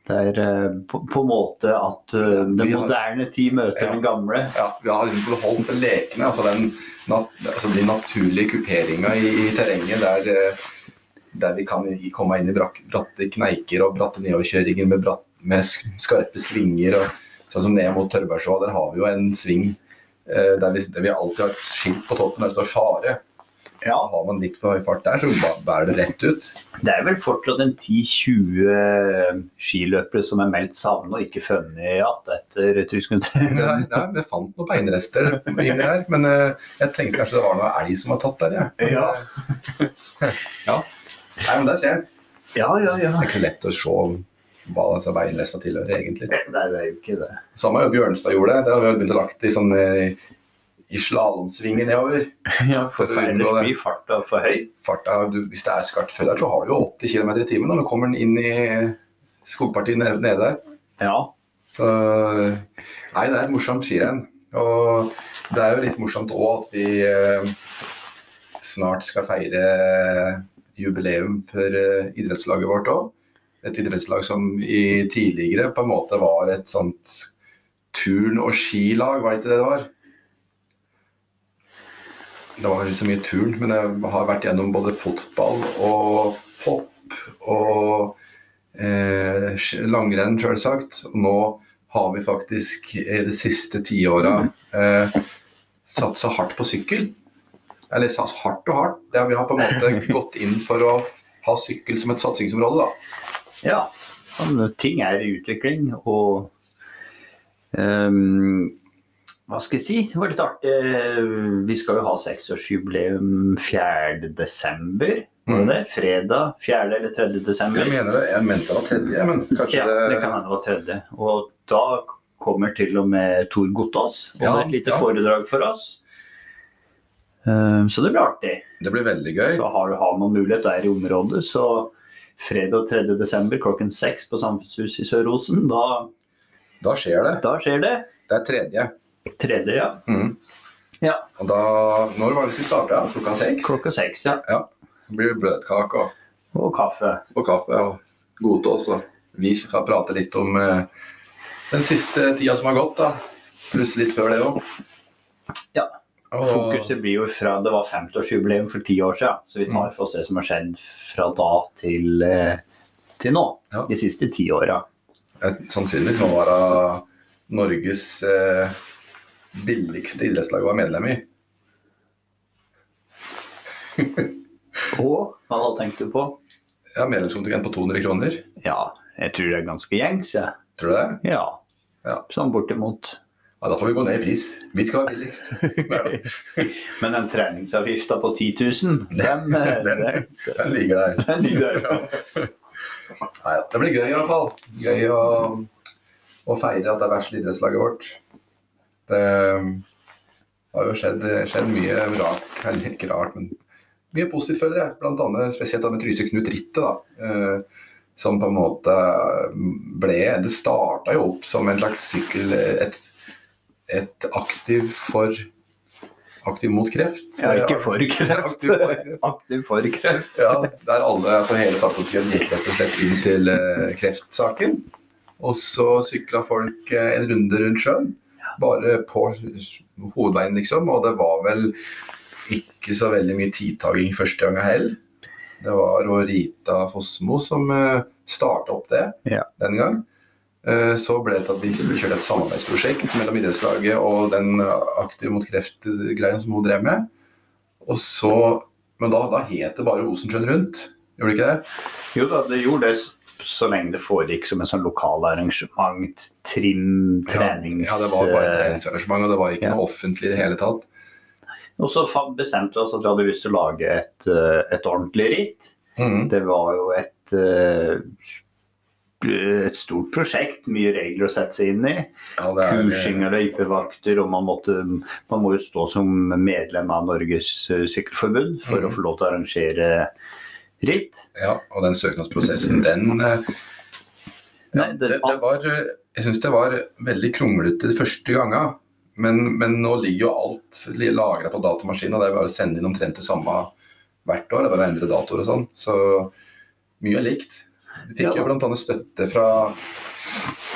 S2: Det er eh, på, på en måte at uh, den moderne tid møter
S1: Ja.
S2: den gamle.
S1: Ja, vi har liksom beholdt det lekne, altså den nat altså de naturlige kuperinga i, i terrenget der, eh, der vi kan komme inn i brak bratte kneiker og bratte nedoverkjøringer med, bratt, med skarpe svinger. Og, sånn som ned mot Tørbergsjå, der har vi jo en sving eh, der, vi, der vi alltid har et skilt på toppen der det står 'fare'.
S2: Ja,
S1: Har man litt for høy fart der, så bærer det rett ut.
S2: Det er vel fortsatt en 10-20 skiløpere som er meldt savnet og ikke funnet igjen etter Tryskundtrennet. (laughs)
S1: Nei, nei, vi fant noen beinrester inni her, men eh, jeg tenkte kanskje det var noe elg som var tatt der, jeg.
S2: Ja. (laughs) (laughs)
S1: ja. Nei, men der skjer jeg.
S2: Ja, ja, ja.
S1: Det er ikke lett å se hva disse beinlesta tilhører, egentlig.
S2: Nei, det er jo ikke det.
S1: Samme jo Bjørnstad gjorde. Det har vi begynt å lagt i sånn eh, i slalåmsvinger nedover. (laughs)
S2: Ja, for ellers
S1: det.
S2: blir farta for høy.
S1: Farta, du, hvis det er skarpt før der, så har du jo 80 km i timen når du kommer inn i skogpartiet nede, nede der.
S2: Ja.
S1: Så Nei, det er et morsomt skirenn. Og det er jo litt morsomt òg at vi eh, snart skal feire jubileum for eh, idrettslaget vårt òg. Et idrettslag som i tidligere på en måte var et sånt turn- og skilag, var det ikke det det var? Det var så mye turn, men jeg har vært gjennom både fotball og hopp og eh, langrenn, selvsagt. Og nå har vi faktisk i de siste tiåra eh, satsa hardt på sykkel. Eller satsa hardt og hardt. Ja, vi har på en måte (laughs) gått inn for å ha sykkel som et satsingsområde, da.
S2: ja. Sånn, ting er i utvikling, og ehm, Hva skal jeg si? Det var litt artig. Vi skal jo ha seksårsjubileum 4. desember. Var det
S1: Mm.
S2: det? Fredag 4. eller 3. desember?
S1: Jeg mener det. Jeg mente det var tredje, men kanskje
S2: Ja, det
S1: det
S2: kan hende det var tredje. Og da kommer til og med Tor Gottaas og
S1: Ja,
S2: et lite
S1: ja.
S2: foredrag for oss. Ehm, Så det blir artig.
S1: Det blir veldig gøy.
S2: Så har du har noen mulighet der i området, så fredag 3. desember klokken seks på Samfunnshuset i Sør-Osen, da,
S1: Da skjer det.
S2: da skjer det.
S1: Det er tredje.
S2: Tredje, ja.
S1: Mm.
S2: Ja.
S1: Og da Når var det vi starte? Klokka seks?
S2: Klokka seks, ja.
S1: Det blir bløtkake og,
S2: Og kaffe.
S1: og kaffe og godtås. Og vi skal prate litt om eh, den siste tida som har gått, da. Pluss litt før det òg.
S2: Ja. Fokuset blir jo fra Det var 50-årsjubileum for ti år siden, så vi tar for oss det som har skjedd fra da til, eh, til nå.
S1: Ja.
S2: De siste ti åra.
S1: Sannsynligvis må være Norges eh, billigste idrettslaget å være medlem i.
S2: Og hva da tenkte du på?
S1: Har medlemskontingent på 200 kroner.
S2: Ja, jeg tror det er ganske gjengs, jeg.
S1: Tror du det?
S2: Ja.
S1: Ja.
S2: Sånn bortimot.
S1: Ja, Da får vi gå ned i pris. Vi skal være billigst. (laughs)
S2: Men den treningsavgifta på 10 000, (laughs) den, eh,
S1: Den,
S2: den,
S1: den ligger der. (laughs)
S2: den ligger der.
S1: Nei, det blir gøy i hvert fall. Gøy å, å feire at det er verst idrettslaget vårt. Det har jo skjedd, skjedd mye rart, eller ikke rart, men mye positivt, føler jeg. Blant annet spesielt med Tryse Knut Ritte, da. Eh, som på en måte ble Det starta jo opp som en slags sykkel... Et, et aktiv for Aktiv mot kreft.
S2: Ja, ikke for kreft.
S1: Aktiv for kreft.
S2: Aktiv for kreft. (laughs)
S1: Ja, der alle, altså hele Tappotskred gikk rett og slett inn til eh, kreftsaken. Og så sykla folk eh, en runde rundt sjøen. Bare på hovedveien, liksom. Og det var vel ikke så veldig mye tidtaking første gang heller. Det var Rita Fossmo som uh, starta opp det
S2: Ja.
S1: den gang. Eh, Så ble det til at vi kjørte et samarbeidsprosjekt mellom idrettslaget og den aktive mot kreft-greia som hun drev med. Og så, Men da, da het det bare Osensjøen rundt, gjorde det ikke det?
S2: Jo da, det gjorde det så lenge det foregikk som en sånn lokal arrangement, trim, trenings...
S1: Ja, det var bare et treningsarrangement, og det var ikke
S2: Ja.
S1: noe offentlig i det hele tatt.
S2: Og så bestemte vi oss at vi hadde lyst til å lage et, eh, et ordentlig ritt.
S1: Mm.
S2: Det var jo et, eh, et stort prosjekt, mye regler å sette seg inn i.
S1: Ja, er,
S2: Kursing av løypevakter, og man, måtte, man må jo stå som medlem av Norges eh, Sykkelforbund for
S1: mm.
S2: å få lov til å arrangere ritt.
S1: ja, og den søknadsprosessen, den eh, ja,
S2: Nei, det-
S1: det, var, eh, Jeg syns det var veldig kronglete de første ganga. Men, men nå ligger jo alt lagra på datamaskinen, og det er bare å sende inn omtrent det samme hvert år. Det er bare å endre datoer og sånn. Så mye er likt. Vi fikk
S2: Ja.
S1: jo bl.a. støtte fra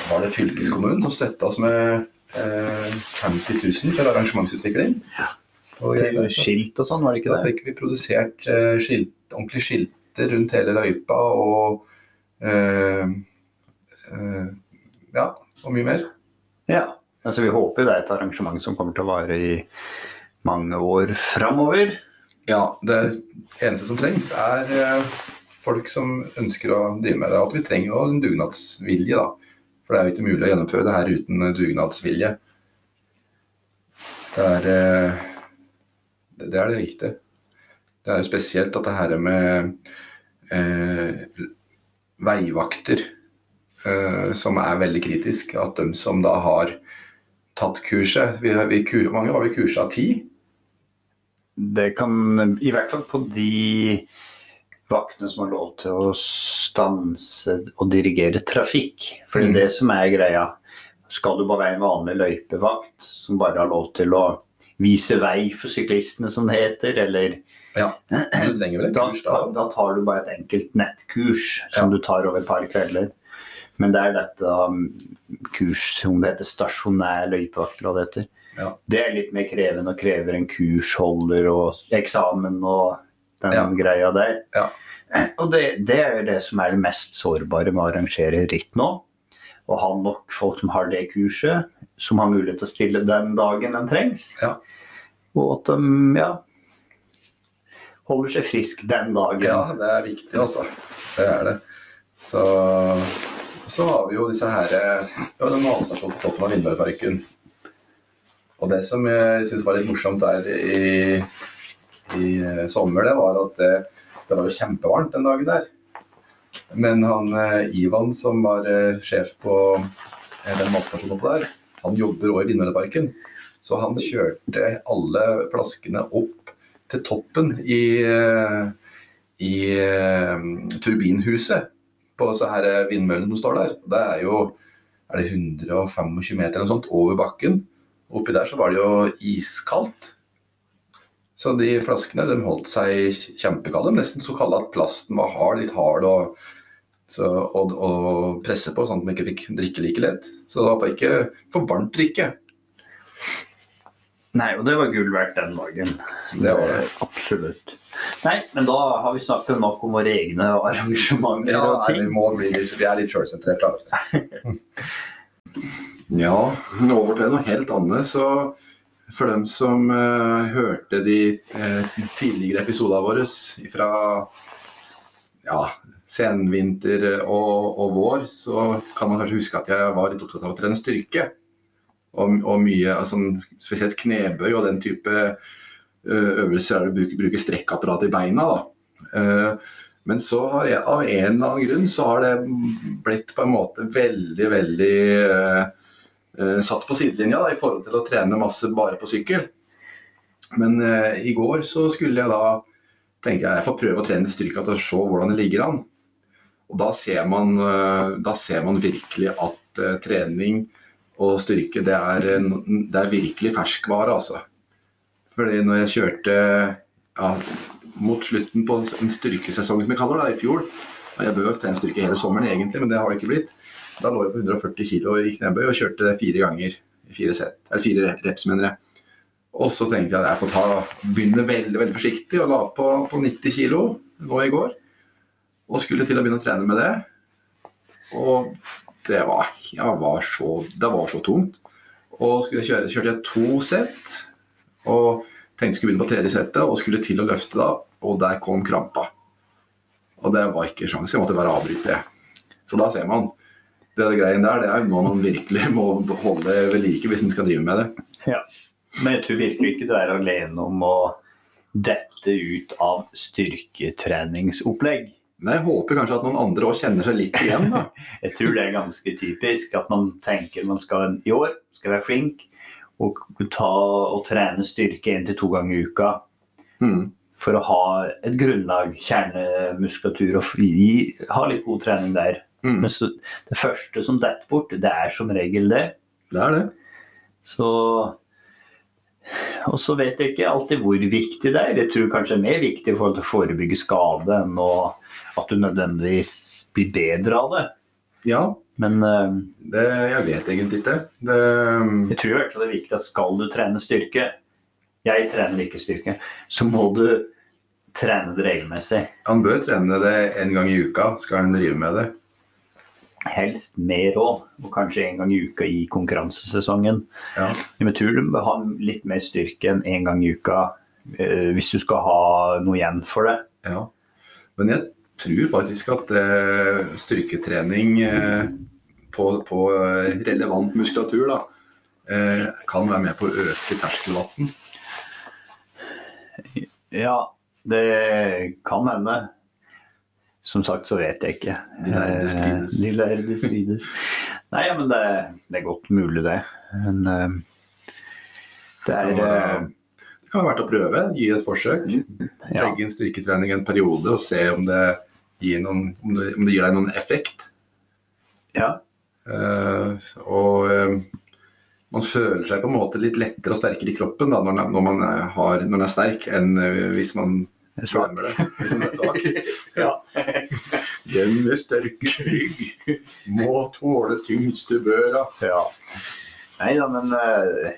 S1: var det fylkeskommunen som støtta oss med eh, 50 000 for arrangementsutvikling. Og
S2: Til skilt og sånn, var det ikke det?
S1: Da fikk vi produsert eh, skilt, ordentlige skilter rundt hele løypa og eh, eh, Ja, og mye mer.
S2: Ja. Altså, vi håper det er et arrangement som kommer til å vare i mange år framover.
S1: Ja, det eneste som trengs, er eh, folk som ønsker å drive med det. At vi trenger jo en dugnadsvilje, da. For det er jo ikke mulig å gjennomføre det her uten dugnadsvilje. Det er det, det er det viktige. Det er jo spesielt at det her med eh, veivakter, eh, som er veldig kritisk. At de som da har tatt kurset vi, vi, Hvor Mange var vi kursa ti.
S2: Det kan, i hvert fall på de vaktene som har lov til å stanse og dirigere trafikk. For det er
S1: Mm.
S2: det som er greia. Skal du bare være en vanlig løypevakt som bare har lov til å vise vei for syklistene, som det heter, eller
S1: Ja, (clears throat) du trenger vel et kurs da?
S2: da tar du bare et enkelt nettkurs som
S1: Ja.
S2: du tar over et par kvelder. Men det er dette um, kurs som det heter stasjonær løypevakt. hva Det heter.
S1: Ja.
S2: Det er litt mer krevende og krever en kursholder og eksamen og den
S1: Ja.
S2: greia der.
S1: Ja. (clears throat)
S2: Og det, det er jo det som er det mest sårbare med å arrangere ritt nå. Å ha nok folk som har det kurset, som har mulighet til å stille den dagen den trengs.
S1: Ja.
S2: Og at de ja, holder seg frisk den dagen.
S1: Ja, det er viktig, altså. Det er det. Så, så har vi jo disse her ja, Vi har den matstasjonen på toppen av Vindbergparken. Og det som jeg syns var litt morsomt der i, i eh, sommer, det var at det, det var jo kjempevarmt den dagen der. Men han eh, Ivan som var eh, sjef på eh, den matstasjonen oppe der, han jobber òg i Vindmølleparken. Så han kjørte alle flaskene opp til toppen i, eh, i eh, turbinhuset på disse her vindmøllen vindmøllene som står der. Det er jo er det 125 meter eller noe sånt over bakken. Oppi der så var det jo iskaldt. Så de flaskene de holdt seg kjempekalde, nesten så kalde at plasten var hard, litt hard å så, presse på, sånn at man ikke fikk drikke like lett. Så det var ikke for varmt drikke.
S2: Nei, og det var gull verdt den dagen.
S1: Det var det.
S2: Absolutt. Nei, men da har vi snakket nok om våre egne arrangementer
S1: Ja,
S2: og
S1: nei, vi,
S2: ting.
S1: må bli litt, vi er litt sjølsentrerte. Altså. (laughs) ja, over til noe helt annet. Så for dem som uh, hørte de uh, tidligere episodene våre fra ja, senvinter og, og vår, så kan man kanskje huske at jeg var litt opptatt av å trene styrke. Og, og mye, altså, spesielt knebøy og den type øvelser der du bruker, bruker strekkapparat i beina. da. Men så har jeg, av en eller annen grunn så har det blitt på en måte veldig, veldig uh, satt på sidelinja da, i forhold til å trene masse bare på sykkel. Men uh, i går så skulle jeg da tenkte jeg jeg får prøve å trene styrka til å se hvordan det ligger an. Og da ser man, uh, da ser man virkelig at trening og styrke det er, det er virkelig ferskvare, altså. Fordi når jeg kjørte ja, mot slutten på en styrkesesong, som vi kaller det, i fjor. Og jeg jo trene styrke hele sommeren egentlig, men det har det ikke blitt. Da lå jeg på 140 kg i knebøy og kjørte det fire ganger. Fire, set, eller fire reps, mener jeg. Og så tenkte jeg at jeg får ta, begynne veldig veldig forsiktig og la på, på 90 kg nå i går. Og skulle til å begynne å trene med det. Og det var, ja, var, så, det var så tungt. Og skulle kjøre, kjørte jeg to sett. Og Tenkte skulle begynne på tredje settet og skulle til å løfte da, og der kom krampa. Og det var ikke sjans, jeg måtte bare avbryte. Så da ser man. Det, det greien der, det er noe man virkelig (laughs) må holde ved like hvis man skal drive med det.
S2: Ja. Men jeg tror virkelig ikke du er alene om å dette ut av styrketreningsopplegg.
S1: Nei, Jeg håper kanskje at noen andre òg kjenner seg litt igjen. da. (laughs)
S2: jeg tror det er ganske typisk at man tenker man skal i år skal være flink, og, ta, og trene styrke én til to ganger i uka. Mm. For å ha et grunnlag, kjernemuskulatur, og fri, ha litt god trening der. Mm. Men så, det første som detter bort, det er som regel det.
S1: Det er det.
S2: Så Og så vet jeg ikke alltid hvor viktig det er. Jeg tror kanskje det er mer viktig i forhold til å forebygge skade enn å, at du nødvendigvis blir bedre av det.
S1: Ja,
S2: men uh,
S1: det, Jeg vet egentlig ikke. Det,
S2: jeg tror det er viktig at skal du trene styrke Jeg trener ikke styrke. Så må du trene det regelmessig.
S1: Han bør trene det en gang i uka, skal han drive med det.
S2: Helst mer òg, og kanskje en gang i uka i konkurransesesongen.
S1: Ja.
S2: Jeg tror du bør ha litt mer styrke enn en gang i uka uh, hvis du skal ha noe igjen for det.
S1: Ja, men jeg tror faktisk at eh, styrketrening eh, på, på, relevant muskulatur da, eh, kan være med på å øke terskelvatten.
S2: Ja, det kan hende. Som sagt så vet jeg ikke.
S1: De lærde strides.
S2: De lærde strides. Nei, men det, det, er godt mulig, det. Men det er
S1: kan være verdt å prøve. Gi et forsøk. Ja. Legge inn styrketrening en periode og se om det, noen, om det, om det gir deg noen effekt.
S2: Ja.
S1: Uh, og uh, man føler seg på en måte litt lettere og sterkere i kroppen da, når, når, man har, når man er sterk, enn uh, hvis man glemmer det. Hvis man er svak. (laughs)
S2: ja.
S1: Den med sterke rygg må tåle tyngste børa.
S2: Ja. Nei da, men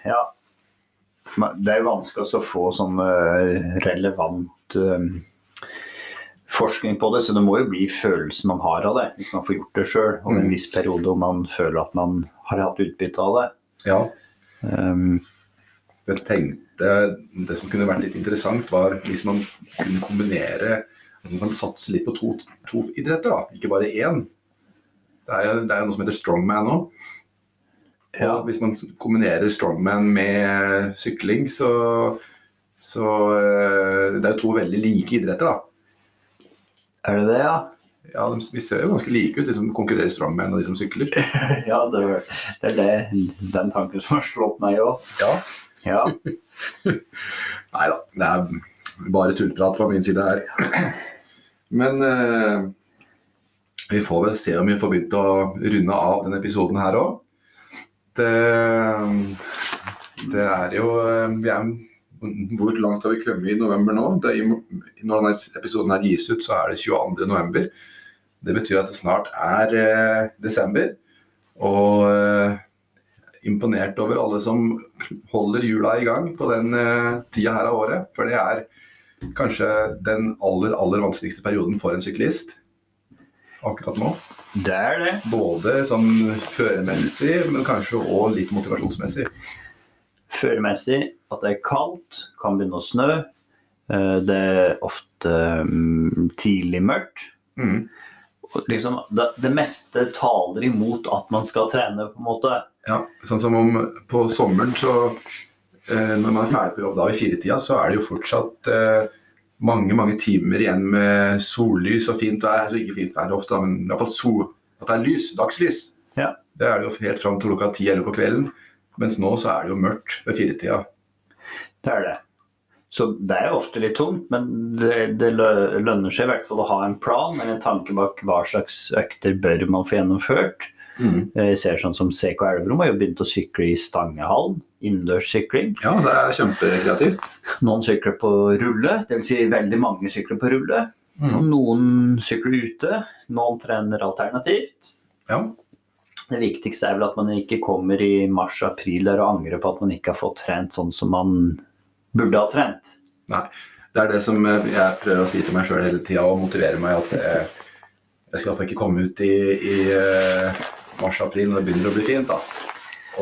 S2: ja. Det er vanskelig å få sånn eh, relevant um, forskning på det, så det må jo bli følelsen man har av det, hvis man får gjort det sjøl Om en mm. viss periode og man føler at man har hatt utbytte av det.
S1: Ja. Um, jeg tenkte Det som kunne vært litt interessant, var hvis man kunne kombinere at man kan satse litt på to, to idretter, da, ikke bare én. Det er jo, det noe som heter strongman nå. Ja. hvis man kombinerer strongman med sykling, så, så eh, Det er jo to veldig like idretter, da.
S2: Er det det, ja?
S1: Ja, de, Vi ser jo ganske like ut, de som konkurrerer strongman og de som sykler. (laughs)
S2: ja, det, det, er det, den tanken som har slått meg òg.
S1: Ja.
S2: ja. (laughs)
S1: Nei da, det er bare tullprat fra min side her. (clears throat) Men eh, vi får vel se om vi får begynt å runde av denne episoden her òg det, det er jo vi er, Hvor langt har vi kommet i november nå? Er, når denne episoden her gis ut, så er det 22. november. Det betyr at det snart er eh, desember. Og eh, imponert over alle som holder hjula i gang på den eh, tida her av året. For det er kanskje den aller, aller vanskeligste perioden for en syklist akkurat nå.
S2: Det er det.
S1: Både sånn føremessig, men kanskje òg litt motivasjonsmessig.
S2: Føremessig at det er kaldt, kan begynne å snø. Eh, det er ofte mm, tidlig mørkt.
S1: Mm.
S2: liksom, det, det, meste taler imot at man skal trene, på en måte.
S1: Ja, sånn som om på sommeren så eh, Når man er ferdig på jobb da i firetida, så er det jo fortsatt eh, mange mange timer igjen med sollys og fint vær. Altså ikke fint vær ofte, men i hvert fall sol, at det er lys, dagslys.
S2: Ja.
S1: Det er det jo helt fram til klokka ti eller på kvelden. Mens nå så er det jo mørkt ved firetida.
S2: Det er det. Så det er ofte litt tungt, men det, det, lønner seg i hvert fall å ha en plan eller en tanke bak hva slags økter bør man få gjennomført. Mm. Jeg ser sånn som CK Elverum har jo begynt å sykle i Stangehallen. Innendørssykling.
S1: Ja, det er kjempekreativt.
S2: Noen sykler på rulle, dvs. Si veldig mange sykler på rulle. Mm. Noen sykler ute, noen trener alternativt.
S1: Ja.
S2: Det viktigste er vel at man ikke kommer i mars-april og angrer på at man ikke har fått trent sånn som man burde ha trent.
S1: Nei. Det er det som jeg prøver å si til meg sjøl hele tida og motivere meg at jeg, jeg skal iallfall ikke komme ut i, i eh, mars-april når det begynner å bli fint. da.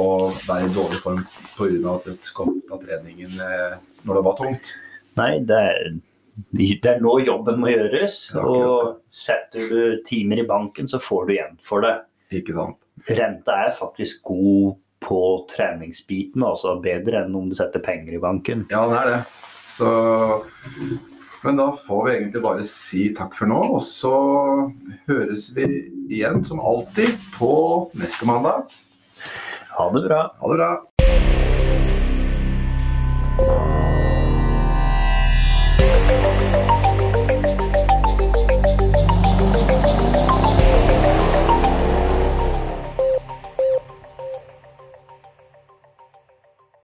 S1: Og være i dårlig form pga. at du skal ta treningen eh, når det var tungt.
S2: Nei, det er, det er nå jobben må gjøres. Og setter du timer i banken, så får du igjen for det.
S1: Ikke sant.
S2: Renta er faktisk god på treningsbiten, altså bedre enn om du setter penger i banken.
S1: Ja, det er det. Så men da får vi egentlig bare si takk for nå, og så høres vi igjen som alltid på neste mandag.
S2: Ha det bra.
S1: Ha det bra.